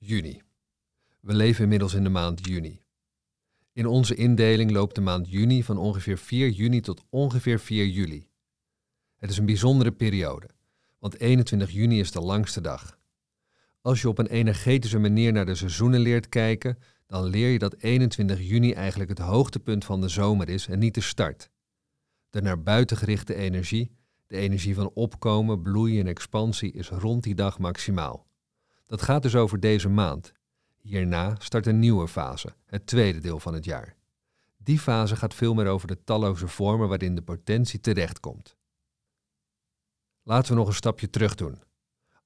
Juni. We leven inmiddels in de maand juni. In onze indeling loopt de maand juni van ongeveer 4 juni tot ongeveer 4 juli. Het is een bijzondere periode, want 21 juni is de langste dag. Als je op een energetische manier naar de seizoenen leert kijken, dan leer je dat 21 juni eigenlijk het hoogtepunt van de zomer is en niet de start. De naar buiten gerichte energie, de energie van opkomen, bloeien en expansie, is rond die dag maximaal. Dat gaat dus over deze maand. Hierna start een nieuwe fase, het tweede deel van het jaar. Die fase gaat veel meer over de talloze vormen waarin de potentie terechtkomt. Laten we nog een stapje terug doen.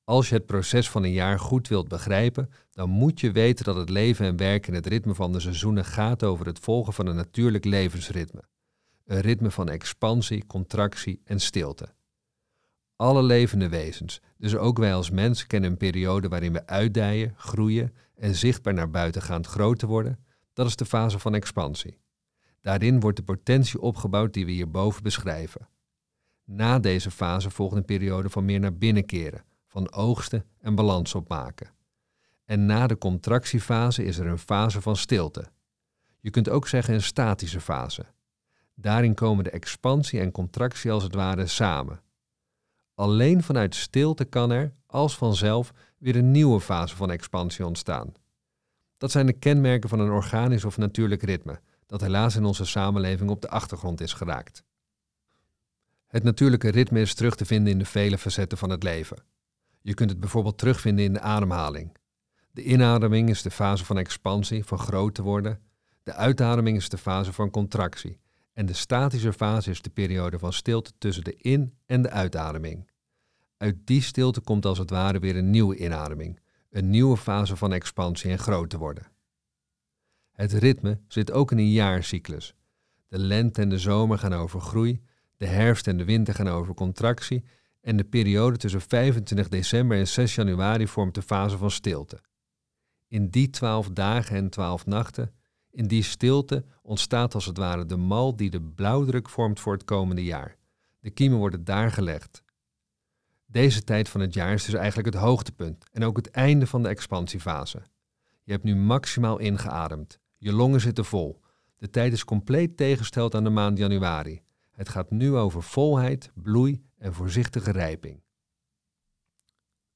Als je het proces van een jaar goed wilt begrijpen, dan moet je weten dat het leven en werken in het ritme van de seizoenen gaat over het volgen van een natuurlijk levensritme. Een ritme van expansie, contractie en stilte. Alle levende wezens, dus ook wij als mens, kennen een periode waarin we uitdijen, groeien en zichtbaar naar buitengaand groter worden. Dat is de fase van expansie. Daarin wordt de potentie opgebouwd die we hierboven beschrijven. Na deze fase volgt een periode van meer naar binnen keren, van oogsten en balans opmaken. En na de contractiefase is er een fase van stilte. Je kunt ook zeggen een statische fase. Daarin komen de expansie en contractie als het ware samen. Alleen vanuit stilte kan er, als vanzelf, weer een nieuwe fase van expansie ontstaan. Dat zijn de kenmerken van een organisch of natuurlijk ritme, dat helaas in onze samenleving op de achtergrond is geraakt. Het natuurlijke ritme is terug te vinden in de vele facetten van het leven. Je kunt het bijvoorbeeld terugvinden in de ademhaling. De inademing is de fase van expansie, van groot te worden. De uitademing is de fase van contractie. En de statische fase is de periode van stilte tussen de in- en de uitademing. Uit die stilte komt als het ware weer een nieuwe inademing, een nieuwe fase van expansie en groot te worden. Het ritme zit ook in een jaarcyclus. De lente en de zomer gaan over groei, de herfst en de winter gaan over contractie en de periode tussen 25 december en 6 januari vormt de fase van stilte. In die twaalf dagen en twaalf nachten, in die stilte, ontstaat als het ware de mal die de blauwdruk vormt voor het komende jaar. De kiemen worden daar gelegd. Deze tijd van het jaar is dus eigenlijk het hoogtepunt en ook het einde van de expansiefase. Je hebt nu maximaal ingeademd. Je longen zitten vol. De tijd is compleet tegengesteld aan de maand januari. Het gaat nu over volheid, bloei en voorzichtige rijping.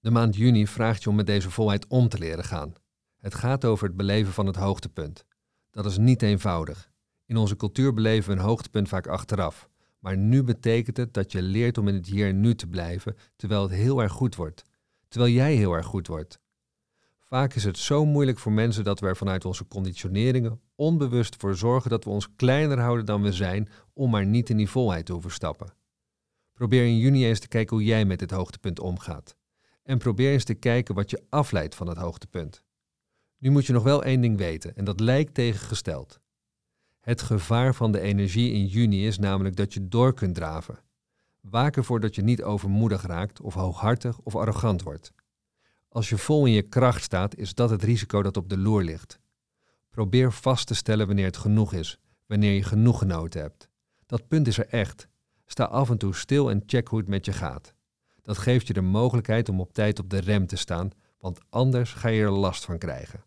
De maand juni vraagt je om met deze volheid om te leren gaan. Het gaat over het beleven van het hoogtepunt. Dat is niet eenvoudig. In onze cultuur beleven we een hoogtepunt vaak achteraf. Maar nu betekent het dat je leert om in het hier en nu te blijven, terwijl het heel erg goed wordt. Terwijl jij heel erg goed wordt. Vaak is het zo moeilijk voor mensen dat we er vanuit onze conditioneringen onbewust voor zorgen dat we ons kleiner houden dan we zijn om maar niet in die volheid te hoeven stappen. Probeer in juni eens te kijken hoe jij met dit hoogtepunt omgaat. En probeer eens te kijken wat je afleidt van het hoogtepunt. Nu moet je nog wel één ding weten, en dat lijkt tegengesteld. Het gevaar van de energie in juni is namelijk dat je door kunt draven. Waak ervoor dat je niet overmoedig raakt of hooghartig of arrogant wordt. Als je vol in je kracht staat, is dat het risico dat op de loer ligt. Probeer vast te stellen wanneer het genoeg is, wanneer je genoeg genoten hebt. Dat punt is er echt. Sta af en toe stil en check hoe het met je gaat. Dat geeft je de mogelijkheid om op tijd op de rem te staan, want anders ga je er last van krijgen.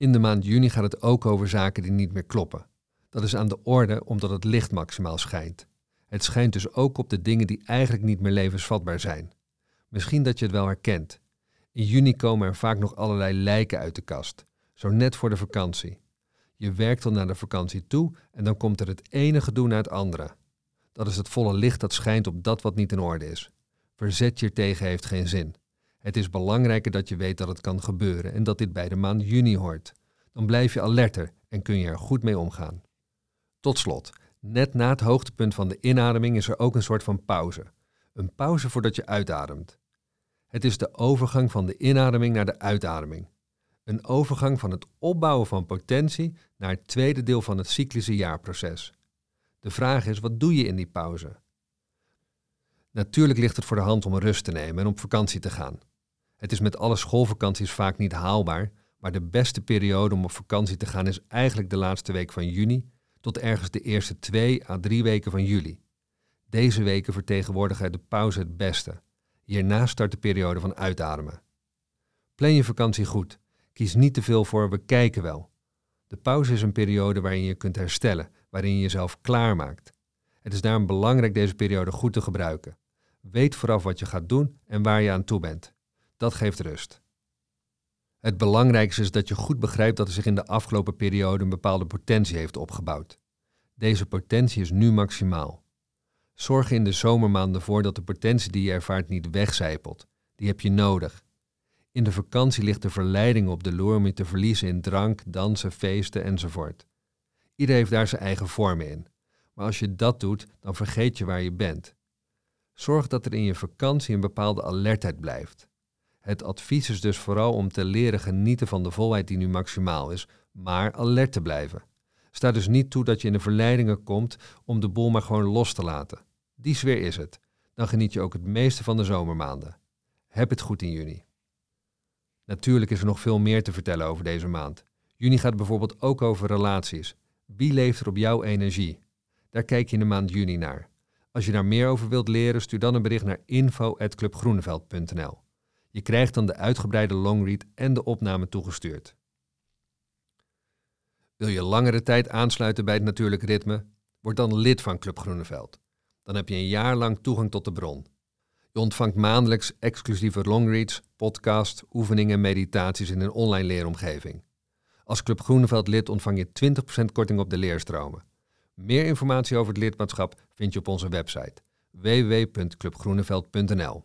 In de maand juni gaat het ook over zaken die niet meer kloppen. Dat is aan de orde omdat het licht maximaal schijnt. Het schijnt dus ook op de dingen die eigenlijk niet meer levensvatbaar zijn. Misschien dat je het wel herkent. In juni komen er vaak nog allerlei lijken uit de kast, zo net voor de vakantie. Je werkt al naar de vakantie toe en dan komt er het ene gedoe naar het andere. Dat is het volle licht dat schijnt op dat wat niet in orde is. Verzet je tegen heeft geen zin. Het is belangrijker dat je weet dat het kan gebeuren en dat dit bij de maand juni hoort. Dan blijf je alerter en kun je er goed mee omgaan. Tot slot, net na het hoogtepunt van de inademing is er ook een soort van pauze. Een pauze voordat je uitademt. Het is de overgang van de inademing naar de uitademing. Een overgang van het opbouwen van potentie naar het tweede deel van het cyclische jaarproces. De vraag is, wat doe je in die pauze? Natuurlijk ligt het voor de hand om rust te nemen en op vakantie te gaan. Het is met alle schoolvakanties vaak niet haalbaar, maar de beste periode om op vakantie te gaan is eigenlijk de laatste week van juni tot ergens de eerste twee à drie weken van juli. Deze weken vertegenwoordigen de pauze het beste. Hierna start de periode van uitademen. Plan je vakantie goed. Kies niet te veel voor we kijken wel. De pauze is een periode waarin je kunt herstellen, waarin je jezelf klaarmaakt. Het is daarom belangrijk deze periode goed te gebruiken. Weet vooraf wat je gaat doen en waar je aan toe bent. Dat geeft rust. Het belangrijkste is dat je goed begrijpt dat er zich in de afgelopen periode een bepaalde potentie heeft opgebouwd. Deze potentie is nu maximaal. Zorg in de zomermaanden ervoor dat de potentie die je ervaart niet wegcijpelt. Die heb je nodig. In de vakantie ligt de verleiding op de loer om je te verliezen in drank, dansen, feesten enzovoort. Ieder heeft daar zijn eigen vormen in. Maar als je dat doet, dan vergeet je waar je bent. Zorg dat er in je vakantie een bepaalde alertheid blijft. Het advies is dus vooral om te leren genieten van de volheid die nu maximaal is, maar alert te blijven. Sta dus niet toe dat je in de verleidingen komt om de boel maar gewoon los te laten. Die sfeer is het. Dan geniet je ook het meeste van de zomermaanden. Heb het goed in juni. Natuurlijk is er nog veel meer te vertellen over deze maand. Juni gaat bijvoorbeeld ook over relaties. Wie leeft er op jouw energie? Daar kijk je in de maand juni naar. Als je daar meer over wilt leren, stuur dan een bericht naar info.clubgroeneveld.nl. Je krijgt dan de uitgebreide longread en de opname toegestuurd. Wil je langere tijd aansluiten bij het natuurlijke ritme? Word dan lid van Club Groeneveld. Dan heb je een jaar lang toegang tot de bron. Je ontvangt maandelijks exclusieve longreads, podcasts, oefeningen en meditaties in een online leeromgeving. Als Club Groeneveld lid ontvang je 20% korting op de leerstromen. Meer informatie over het lidmaatschap vind je op onze website www.clubgroeneveld.nl.